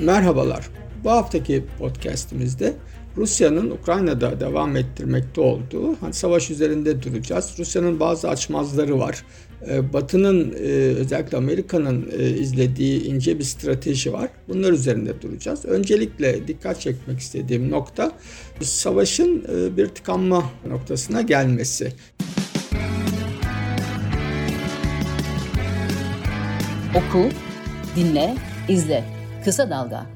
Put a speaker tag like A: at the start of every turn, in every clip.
A: Merhabalar. Bu haftaki podcast'imizde Rusya'nın Ukrayna'da devam ettirmekte olduğu hani savaş üzerinde duracağız. Rusya'nın bazı açmazları var. Ee, Batı'nın e, özellikle Amerika'nın e, izlediği ince bir strateji var. Bunlar üzerinde duracağız. Öncelikle dikkat çekmek istediğim nokta savaşın e, bir tıkanma noktasına gelmesi.
B: Oku, dinle, izle. Kısa Dalga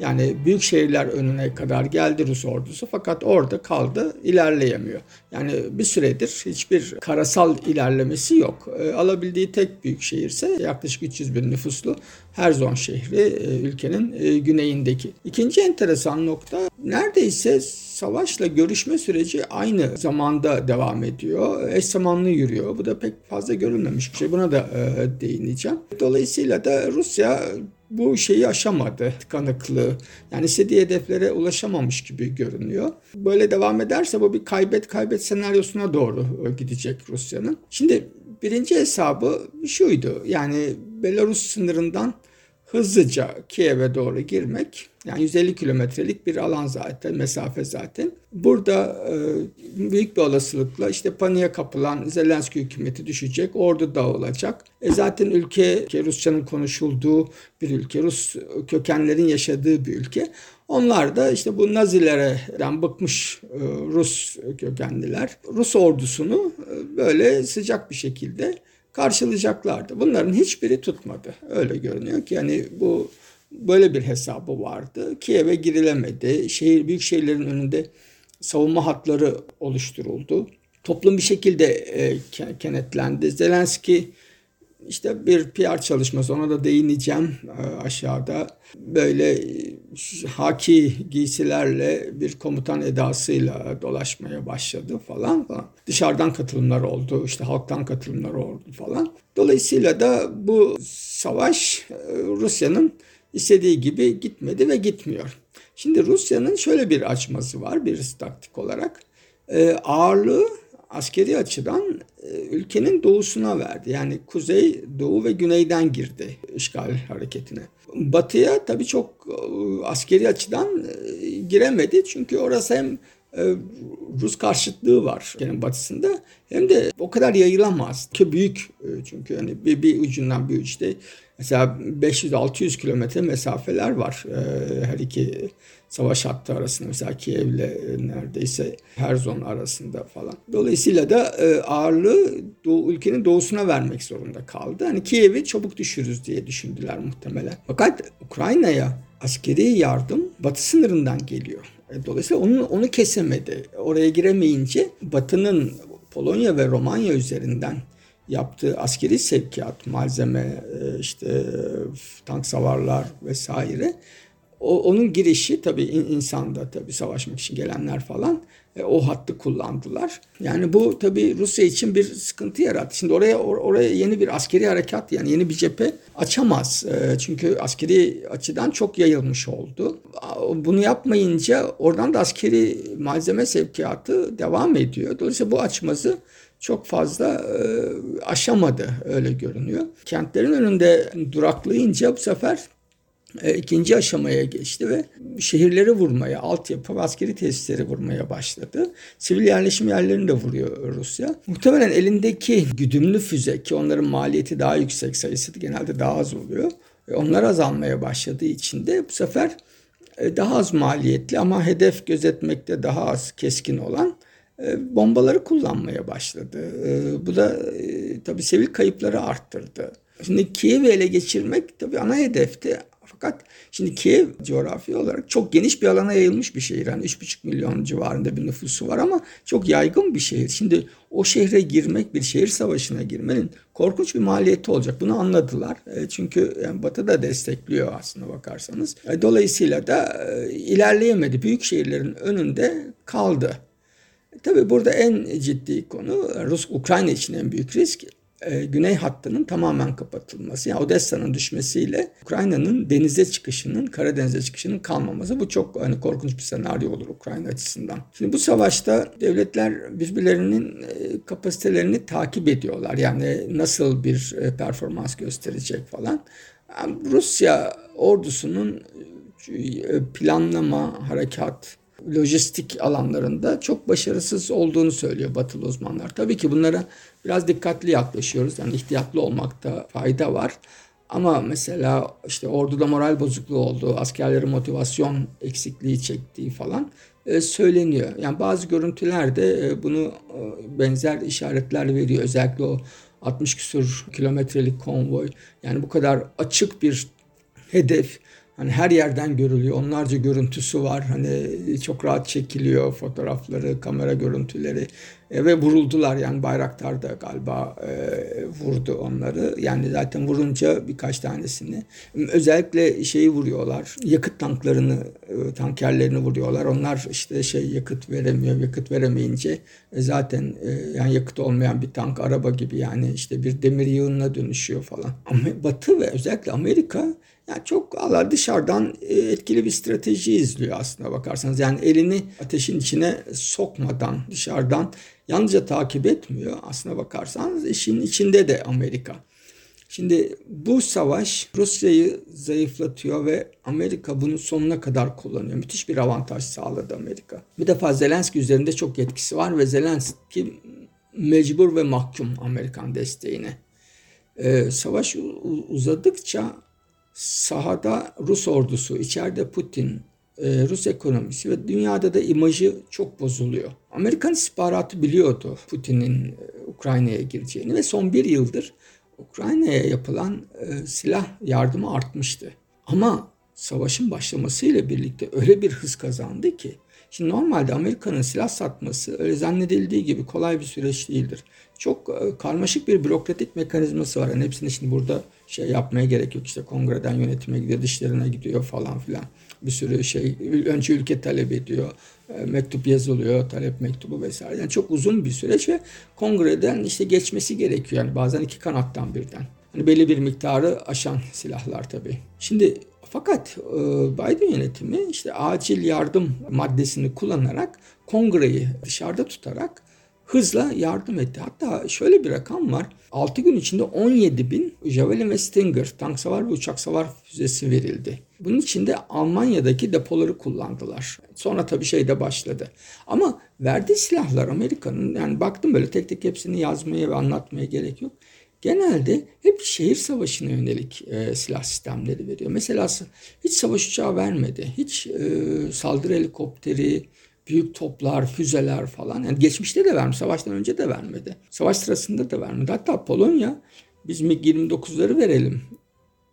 A: yani büyük şehirler önüne kadar geldi Rus ordusu fakat orada kaldı, ilerleyemiyor. Yani bir süredir hiçbir karasal ilerlemesi yok. E, alabildiği tek büyük şehirse yaklaşık 300 bin nüfuslu Herzon şehri e, ülkenin e, güneyindeki. İkinci enteresan nokta neredeyse savaşla görüşme süreci aynı zamanda devam ediyor. Eş zamanlı yürüyor. Bu da pek fazla görülmemiş bir şey. Buna da e, değineceğim. Dolayısıyla da Rusya bu şeyi aşamadı tıkanıklığı. Yani istediği hedeflere ulaşamamış gibi görünüyor. Böyle devam ederse bu bir kaybet kaybet senaryosuna doğru gidecek Rusya'nın. Şimdi birinci hesabı şuydu. Yani Belarus sınırından hızlıca Kiev'e doğru girmek yani 150 kilometrelik bir alan zaten, mesafe zaten. Burada e, büyük bir olasılıkla işte paniğe kapılan Zelenski hükümeti düşecek, ordu dağılacak. E zaten ülke Rusçanın konuşulduğu bir ülke, Rus kökenlerin yaşadığı bir ülke. Onlar da işte bu Nazilerden bıkmış e, Rus kökenliler, Rus ordusunu e, böyle sıcak bir şekilde karşılayacaklardı. Bunların hiçbiri tutmadı. Öyle görünüyor ki yani bu böyle bir hesabı vardı. Kiev'e girilemedi. Şehir büyük şehirlerin önünde savunma hatları oluşturuldu. Toplum bir şekilde e, kenetlendi. Zelenski işte bir PR çalışması ona da değineceğim e, aşağıda. Böyle e, haki giysilerle bir komutan edasıyla dolaşmaya başladı falan falan. Dışarıdan katılımlar oldu, işte halktan katılımlar oldu falan. Dolayısıyla da bu savaş e, Rusya'nın istediği gibi gitmedi ve gitmiyor. Şimdi Rusya'nın şöyle bir açması var bir taktik olarak. ağırlığı askeri açıdan e, ülkenin doğusuna verdi. Yani kuzey, doğu ve güneyden girdi işgal hareketine. Batıya tabii çok e, askeri açıdan e, giremedi. Çünkü orası hem Rus karşıtlığı var ülkenin batısında hem de o kadar yayılamaz. Ki büyük çünkü yani bir, bir ucundan bir uçta mesela 500-600 kilometre mesafeler var her iki savaş hattı arasında mesela Kiev'le e, neredeyse Herzon arasında falan. Dolayısıyla da e, ağırlığı doğu, ülkenin doğusuna vermek zorunda kaldı. Hani Kiev'i çabuk düşürürüz diye düşündüler muhtemelen. Fakat Ukrayna'ya askeri yardım batı sınırından geliyor. E, dolayısıyla onu, onu kesemedi. Oraya giremeyince Batı'nın Polonya ve Romanya üzerinden yaptığı askeri sevkiyat, malzeme, işte tank savarlar vesaire o, onun girişi tabii insanda tabii savaşmak için gelenler falan e, o hattı kullandılar. Yani bu tabii Rusya için bir sıkıntı yarattı. Şimdi oraya or, oraya yeni bir askeri harekat yani yeni bir cephe açamaz. E, çünkü askeri açıdan çok yayılmış oldu. Bunu yapmayınca oradan da askeri malzeme sevkiyatı devam ediyor. Dolayısıyla bu açmazı çok fazla e, aşamadı öyle görünüyor. Kentlerin önünde duraklayınca bu sefer ikinci aşamaya geçti ve şehirleri vurmaya, altyapı ve askeri tesisleri vurmaya başladı. Sivil yerleşim yerlerini de vuruyor Rusya. Muhtemelen elindeki güdümlü füze ki onların maliyeti daha yüksek sayısı genelde daha az oluyor. Ve onlar azalmaya başladığı için de bu sefer e, daha az maliyetli ama hedef gözetmekte daha az keskin olan e, bombaları kullanmaya başladı. Bu da tabii sivil kayıpları arttırdı. Şimdi Kiev'i ele geçirmek tabii ana hedefti fakat şimdi Kiev coğrafi olarak çok geniş bir alana yayılmış bir şehir. Yani 3,5 milyon civarında bir nüfusu var ama çok yaygın bir şehir. Şimdi o şehre girmek, bir şehir savaşına girmenin korkunç bir maliyeti olacak. Bunu anladılar. E, çünkü yani Batı da destekliyor aslında bakarsanız. E, dolayısıyla da e, ilerleyemedi. Büyük şehirlerin önünde kaldı. Tabii burada en ciddi konu Rus Ukrayna için en büyük risk e, güney hattının tamamen kapatılması. Yani Odessa'nın düşmesiyle Ukrayna'nın denize çıkışının, Karadeniz'e çıkışının kalmaması. Bu çok hani korkunç bir senaryo olur Ukrayna açısından. Şimdi bu savaşta devletler birbirlerinin e, kapasitelerini takip ediyorlar. Yani nasıl bir e, performans gösterecek falan. Yani Rusya ordusunun planlama, harekat, lojistik alanlarında çok başarısız olduğunu söylüyor batılı uzmanlar. Tabii ki bunlara biraz dikkatli yaklaşıyoruz. Yani ihtiyatlı olmakta fayda var. Ama mesela işte orduda moral bozukluğu olduğu, askerlerin motivasyon eksikliği çektiği falan e, söyleniyor. Yani bazı görüntülerde e, bunu e, benzer işaretler veriyor. Özellikle o 60 küsur kilometrelik konvoy. Yani bu kadar açık bir hedef Hani her yerden görülüyor. Onlarca görüntüsü var. Hani çok rahat çekiliyor fotoğrafları, kamera görüntüleri. E, ve vuruldular yani Bayraktar da galiba e, vurdu onları. Yani zaten vurunca birkaç tanesini. Özellikle şeyi vuruyorlar. Yakıt tanklarını, e, tankerlerini vuruyorlar. Onlar işte şey yakıt veremiyor. Yakıt veremeyince e, zaten e, yani yakıt olmayan bir tank araba gibi yani işte bir demir yığınına dönüşüyor falan. Ama Batı ve özellikle Amerika yani çok Allah dışarıdan e, etkili bir strateji izliyor aslında bakarsanız. Yani elini ateşin içine sokmadan dışarıdan yalnızca takip etmiyor. Aslına bakarsanız işin içinde de Amerika. Şimdi bu savaş Rusya'yı zayıflatıyor ve Amerika bunu sonuna kadar kullanıyor. Müthiş bir avantaj sağladı Amerika. Bir defa Zelenski üzerinde çok yetkisi var ve Zelenski mecbur ve mahkum Amerikan desteğine. Ee, savaş uzadıkça sahada Rus ordusu, içeride Putin, e, Rus ekonomisi ve dünyada da imajı çok bozuluyor. Amerikan istihbaratı biliyordu Putin'in e, Ukrayna'ya gireceğini ve son bir yıldır Ukrayna'ya yapılan e, silah yardımı artmıştı. Ama savaşın başlamasıyla birlikte öyle bir hız kazandı ki Şimdi normalde Amerika'nın silah satması öyle zannedildiği gibi kolay bir süreç değildir. Çok e, karmaşık bir bürokratik mekanizması var. Yani hepsini şimdi burada şey yapmaya gerek yok. İşte kongreden yönetime gidiyor, dışlarına gidiyor falan filan. Bir sürü şey. Önce ülke talep ediyor. E, mektup yazılıyor, talep mektubu vesaire. Yani çok uzun bir süreç ve kongreden işte geçmesi gerekiyor. Yani bazen iki kanattan birden. Hani belli bir miktarı aşan silahlar tabii. Şimdi fakat e, Biden yönetimi işte acil yardım maddesini kullanarak kongreyi dışarıda tutarak hızla yardım etti. Hatta şöyle bir rakam var. 6 gün içinde 17 bin Javelin ve Stinger tank savar ve uçak savar füzesi verildi. Bunun içinde Almanya'daki depoları kullandılar. Sonra tabii şey de başladı. Ama verdiği silahlar Amerika'nın yani baktım böyle tek tek hepsini yazmaya ve anlatmaya gerek yok genelde hep şehir savaşına yönelik e, silah sistemleri veriyor. Mesela hiç savaş uçağı vermedi. Hiç e, saldırı helikopteri, büyük toplar, füzeler falan. Yani geçmişte de vermiş, savaştan önce de vermedi. Savaş sırasında da vermedi. Hatta Polonya biz MiG-29'ları verelim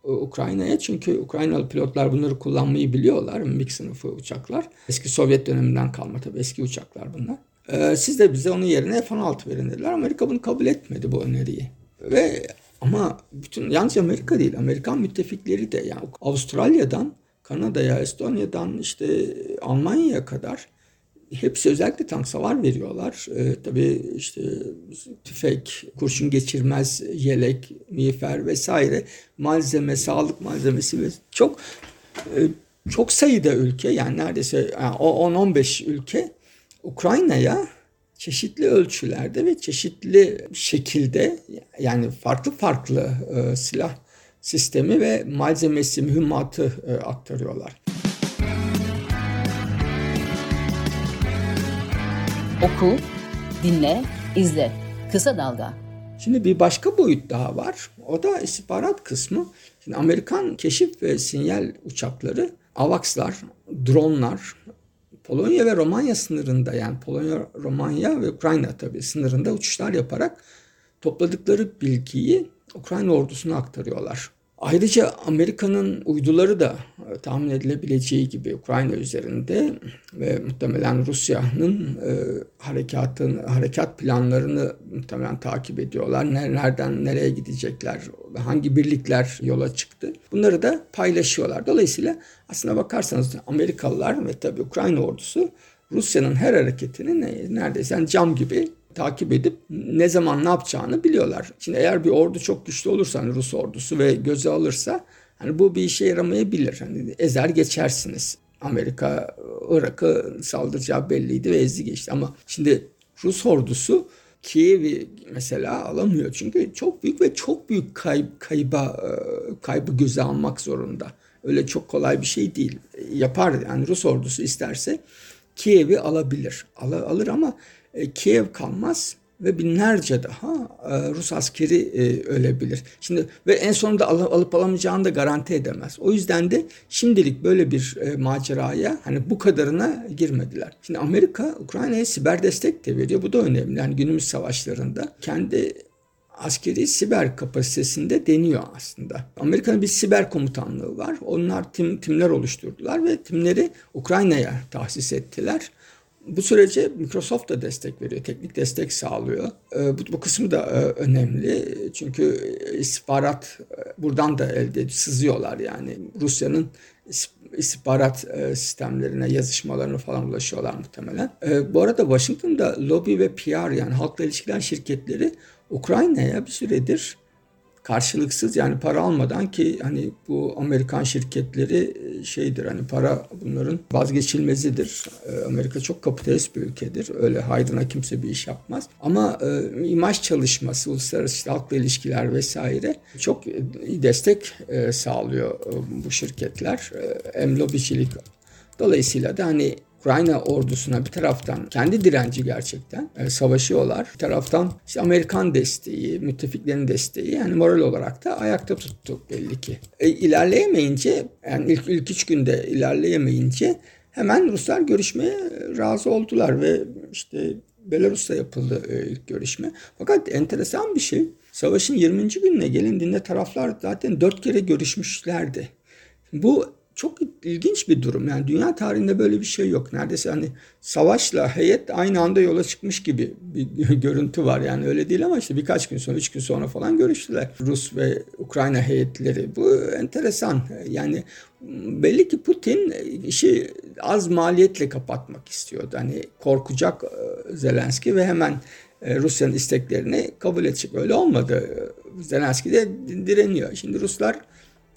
A: e, Ukrayna'ya çünkü Ukraynalı pilotlar bunları kullanmayı biliyorlar. MiG sınıfı uçaklar. Eski Sovyet döneminden kalma tabii eski uçaklar bunlar. Ee, siz de bize onun yerine F-16 verin dediler. Amerika bunu kabul etmedi bu öneriyi. Ve ama bütün yalnızca Amerika değil, Amerikan müttefikleri de yani Avustralya'dan Kanada'ya, Estonya'dan işte Almanya'ya kadar hepsi özellikle tank savar veriyorlar. Ee, tabii işte tüfek, kurşun geçirmez yelek, miğfer vesaire malzeme, sağlık malzemesi ve çok e, çok sayıda ülke yani neredeyse yani 10-15 ülke Ukrayna'ya çeşitli ölçülerde ve çeşitli şekilde yani farklı farklı e, silah sistemi ve malzemesi, mühimmatı e, aktarıyorlar.
B: Oku, dinle, izle. Kısa Dalga.
A: Şimdi bir başka boyut daha var. O da istihbarat kısmı. Şimdi Amerikan keşif ve sinyal uçakları, AVAX'lar, dronlar, Polonya ve Romanya sınırında yani Polonya, Romanya ve Ukrayna tabii sınırında uçuşlar yaparak topladıkları bilgiyi Ukrayna ordusuna aktarıyorlar. Ayrıca Amerika'nın uyduları da e, tahmin edilebileceği gibi Ukrayna üzerinde ve muhtemelen Rusya'nın e, harekatın harekat planlarını muhtemelen takip ediyorlar. Nereden nereye gidecekler, hangi birlikler yola çıktı. Bunları da paylaşıyorlar. Dolayısıyla aslına bakarsanız Amerikalılar ve tabii Ukrayna ordusu Rusya'nın her hareketini neredeyse cam gibi takip edip ne zaman ne yapacağını biliyorlar. Şimdi eğer bir ordu çok güçlü olursa hani Rus ordusu ve göze alırsa hani bu bir işe yaramayabilir. Hani ezer geçersiniz. Amerika Irak'ı saldıracağı belliydi ve ezdi geçti. Ama şimdi Rus ordusu Kiev'i mesela alamıyor. Çünkü çok büyük ve çok büyük kay, kayba kaybı göze almak zorunda. Öyle çok kolay bir şey değil. Yapar yani Rus ordusu isterse Kiev'i alabilir. Al, alır ama e, Kiev kalmaz ve binlerce daha e, Rus askeri e, ölebilir. Şimdi ve en sonunda al, alıp alamayacağını da garanti edemez. O yüzden de şimdilik böyle bir e, maceraya hani bu kadarına girmediler. Şimdi Amerika Ukrayna'ya siber destek de veriyor. Bu da önemli. Yani günümüz savaşlarında kendi askeri siber kapasitesinde deniyor aslında. Amerika'nın bir siber komutanlığı var. Onlar tim, timler oluşturdular ve timleri Ukrayna'ya tahsis ettiler. Bu sürece Microsoft da destek veriyor, teknik destek sağlıyor. Ee, bu, bu kısmı da e, önemli çünkü istihbarat e, buradan da elde sızıyorlar yani. Rusya'nın istihbarat e, sistemlerine, yazışmalarına falan ulaşıyorlar muhtemelen. Bu arada Washington'da lobi ve PR yani halkla ilişkiler şirketleri Ukrayna'ya bir süredir karşılıksız yani para almadan ki hani bu Amerikan şirketleri e, şeydir hani para bunların vazgeçilmezidir. E, Amerika çok kapitalist bir ülkedir. Öyle haydına kimse bir iş yapmaz. Ama e, imaj çalışması, uluslararası işte halkla ilişkiler vesaire çok iyi destek e, sağlıyor e, bu şirketler. E, hem lobicilik Dolayısıyla da hani Ukrayna ordusuna bir taraftan kendi direnci gerçekten e, savaşıyorlar. Bir taraftan işte Amerikan desteği, müttefiklerin desteği yani moral olarak da ayakta tuttu belli ki. E, ilerleyemeyince yani ilk, ilk üç günde ilerleyemeyince hemen Ruslar görüşmeye razı oldular ve işte Belarus'ta yapıldı e, ilk görüşme. Fakat enteresan bir şey. Savaşın 20. gününe gelindiğinde taraflar zaten dört kere görüşmüşlerdi. Bu çok ilginç bir durum. Yani dünya tarihinde böyle bir şey yok. Neredeyse hani savaşla heyet aynı anda yola çıkmış gibi bir görüntü var. Yani öyle değil ama işte birkaç gün sonra, üç gün sonra falan görüştüler. Rus ve Ukrayna heyetleri. Bu enteresan. Yani belli ki Putin işi az maliyetle kapatmak istiyordu. Hani korkacak e, Zelenski ve hemen e, Rusya'nın isteklerini kabul edecek. Öyle olmadı. Zelenski de direniyor. Şimdi Ruslar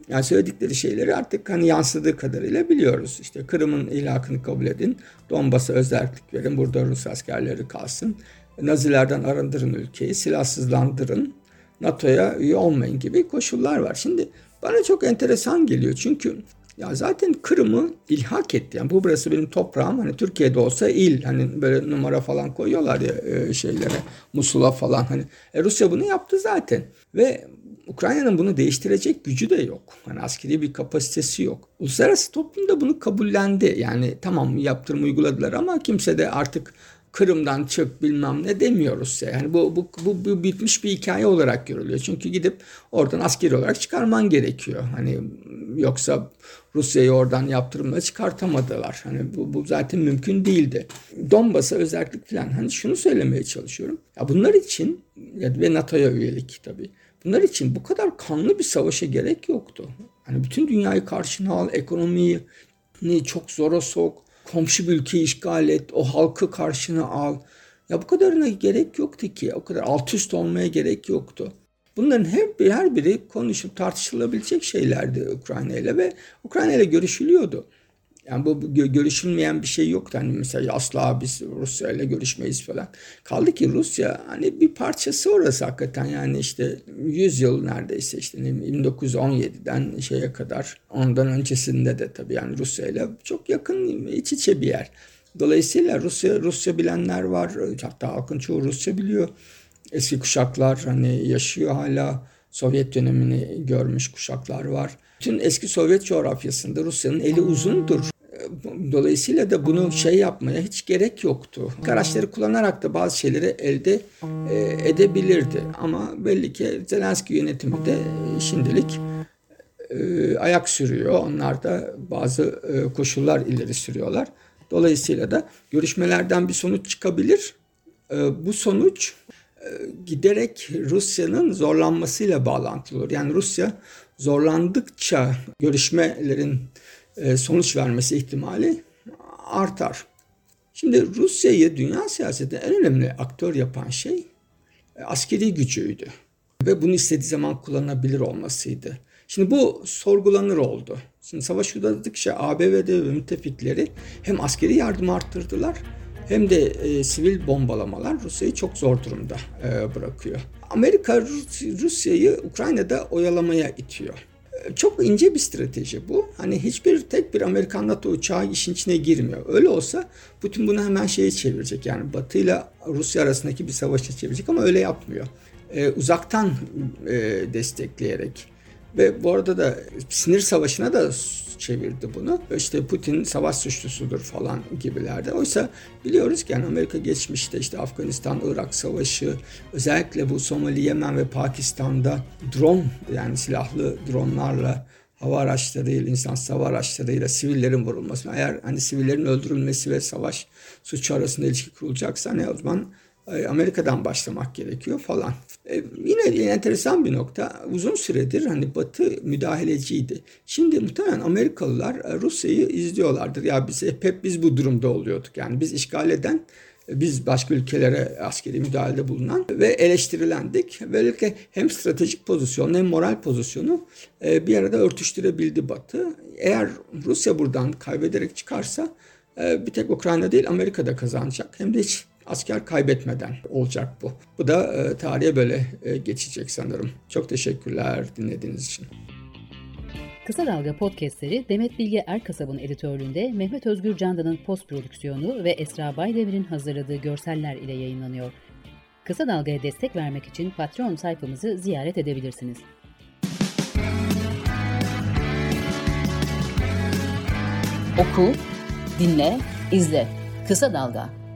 A: yani söyledikleri şeyleri artık hani yansıdığı kadarıyla biliyoruz. İşte Kırım'ın ilhakını kabul edin, Donbas'a özellik verin, burada Rus askerleri kalsın. Nazilerden arındırın ülkeyi, silahsızlandırın, NATO'ya üye olmayın gibi koşullar var. Şimdi bana çok enteresan geliyor çünkü ya zaten Kırım'ı ilhak etti. Yani bu burası benim toprağım. Hani Türkiye'de olsa il hani böyle numara falan koyuyorlar ya e, şeylere Musul'a falan hani. E, Rusya bunu yaptı zaten. Ve Ukrayna'nın bunu değiştirecek gücü de yok. Hani askeri bir kapasitesi yok. Uluslararası toplum da bunu kabullendi. Yani tamam yaptırım uyguladılar ama kimse de artık Kırım'dan çık bilmem ne demiyoruz. Yani bu, bu, bu, bu bitmiş bir hikaye olarak görülüyor. Çünkü gidip oradan askeri olarak çıkarman gerekiyor. Hani yoksa Rusya'yı oradan yaptırımla çıkartamadılar. Hani bu, bu zaten mümkün değildi. Donbas'a özellik falan. Hani şunu söylemeye çalışıyorum. Ya bunlar için ve NATO'ya üyelik tabii. Bunlar için bu kadar kanlı bir savaşa gerek yoktu. Hani bütün dünyayı karşına al, ekonomiyi çok zora sok, komşu bir ülkeyi işgal et, o halkı karşına al. Ya bu kadarına gerek yoktu ki. O kadar alt üst olmaya gerek yoktu. Bunların bir, her biri konuşup tartışılabilecek şeylerdi Ukrayna ile ve Ukrayna ile görüşülüyordu. Yani bu, bu görüşülmeyen bir şey yoktu. Hani mesela asla biz Rusya ile görüşmeyiz falan. Kaldı ki Rusya hani bir parçası orası hakikaten yani işte 100 yıl neredeyse işte 1917'den şeye kadar ondan öncesinde de tabii yani Rusya ile çok yakın iç içe bir yer. Dolayısıyla Rusya Rusya bilenler var. Hatta halkın çoğu Rusça biliyor. Eski kuşaklar hani yaşıyor hala. Sovyet dönemini görmüş kuşaklar var. Bütün eski Sovyet coğrafyasında Rusya'nın eli uzundur. Dolayısıyla da bunu şey yapmaya hiç gerek yoktu. Araçları kullanarak da bazı şeyleri elde e, edebilirdi. Ama belli ki Zelenski yönetimi de şimdilik e, ayak sürüyor. Onlar da bazı e, koşullar ileri sürüyorlar. Dolayısıyla da görüşmelerden bir sonuç çıkabilir. E, bu sonuç e, giderek Rusya'nın zorlanmasıyla bağlantılı olur. Yani Rusya zorlandıkça görüşmelerin sonuç vermesi ihtimali artar. Şimdi Rusya'yı dünya siyasetinde en önemli aktör yapan şey e, askeri gücüydü. Ve bunu istediği zaman kullanabilir olmasıydı. Şimdi bu sorgulanır oldu. Şimdi savaş uzadıkça ABD ve müttefikleri hem askeri yardım arttırdılar hem de e, sivil bombalamalar Rusya'yı çok zor durumda e, bırakıyor. Amerika Rusya'yı Ukrayna'da oyalamaya itiyor. Çok ince bir strateji bu. Hani hiçbir tek bir Amerikan NATO uçağı işin içine girmiyor. Öyle olsa Putin bunu hemen şeye çevirecek. Yani Batı ile Rusya arasındaki bir savaşa çevirecek ama öyle yapmıyor. Ee, uzaktan e, destekleyerek ve bu arada da sinir savaşına da çevirdi bunu. İşte Putin savaş suçlusudur falan gibilerde. Oysa biliyoruz ki yani Amerika geçmişte işte Afganistan, Irak savaşı, özellikle bu Somali, Yemen ve Pakistan'da drone yani silahlı dronlarla hava araçlarıyla, insan hava araçlarıyla sivillerin vurulması. Eğer hani sivillerin öldürülmesi ve savaş suçu arasında ilişki kurulacaksa ne o zaman Amerika'dan başlamak gerekiyor falan. E, yine enteresan bir nokta. Uzun süredir hani Batı müdahaleciydi. Şimdi muhtemelen Amerikalılar e, Rusya'yı izliyorlardır. Ya biz hep, hep biz bu durumda oluyorduk. Yani biz işgal eden e, biz başka ülkelere askeri müdahalede bulunan ve eleştirilendik. Böylelikle hem stratejik pozisyon hem moral pozisyonu bir arada örtüştürebildi Batı. Eğer Rusya buradan kaybederek çıkarsa bir tek Ukrayna değil Amerika da kazanacak. Hem de hiç asker kaybetmeden olacak bu. Bu da e, tarihe böyle e, geçecek sanırım. Çok teşekkürler dinlediğiniz için.
B: Kısa Dalga podcastleri Demet Bilge Erkasab'ın editörlüğünde Mehmet Özgür Candan'ın post prodüksiyonu ve Esra Baydemir'in hazırladığı görseller ile yayınlanıyor. Kısa Dalga'ya destek vermek için Patreon sayfamızı ziyaret edebilirsiniz. Oku, dinle, izle. Kısa Dalga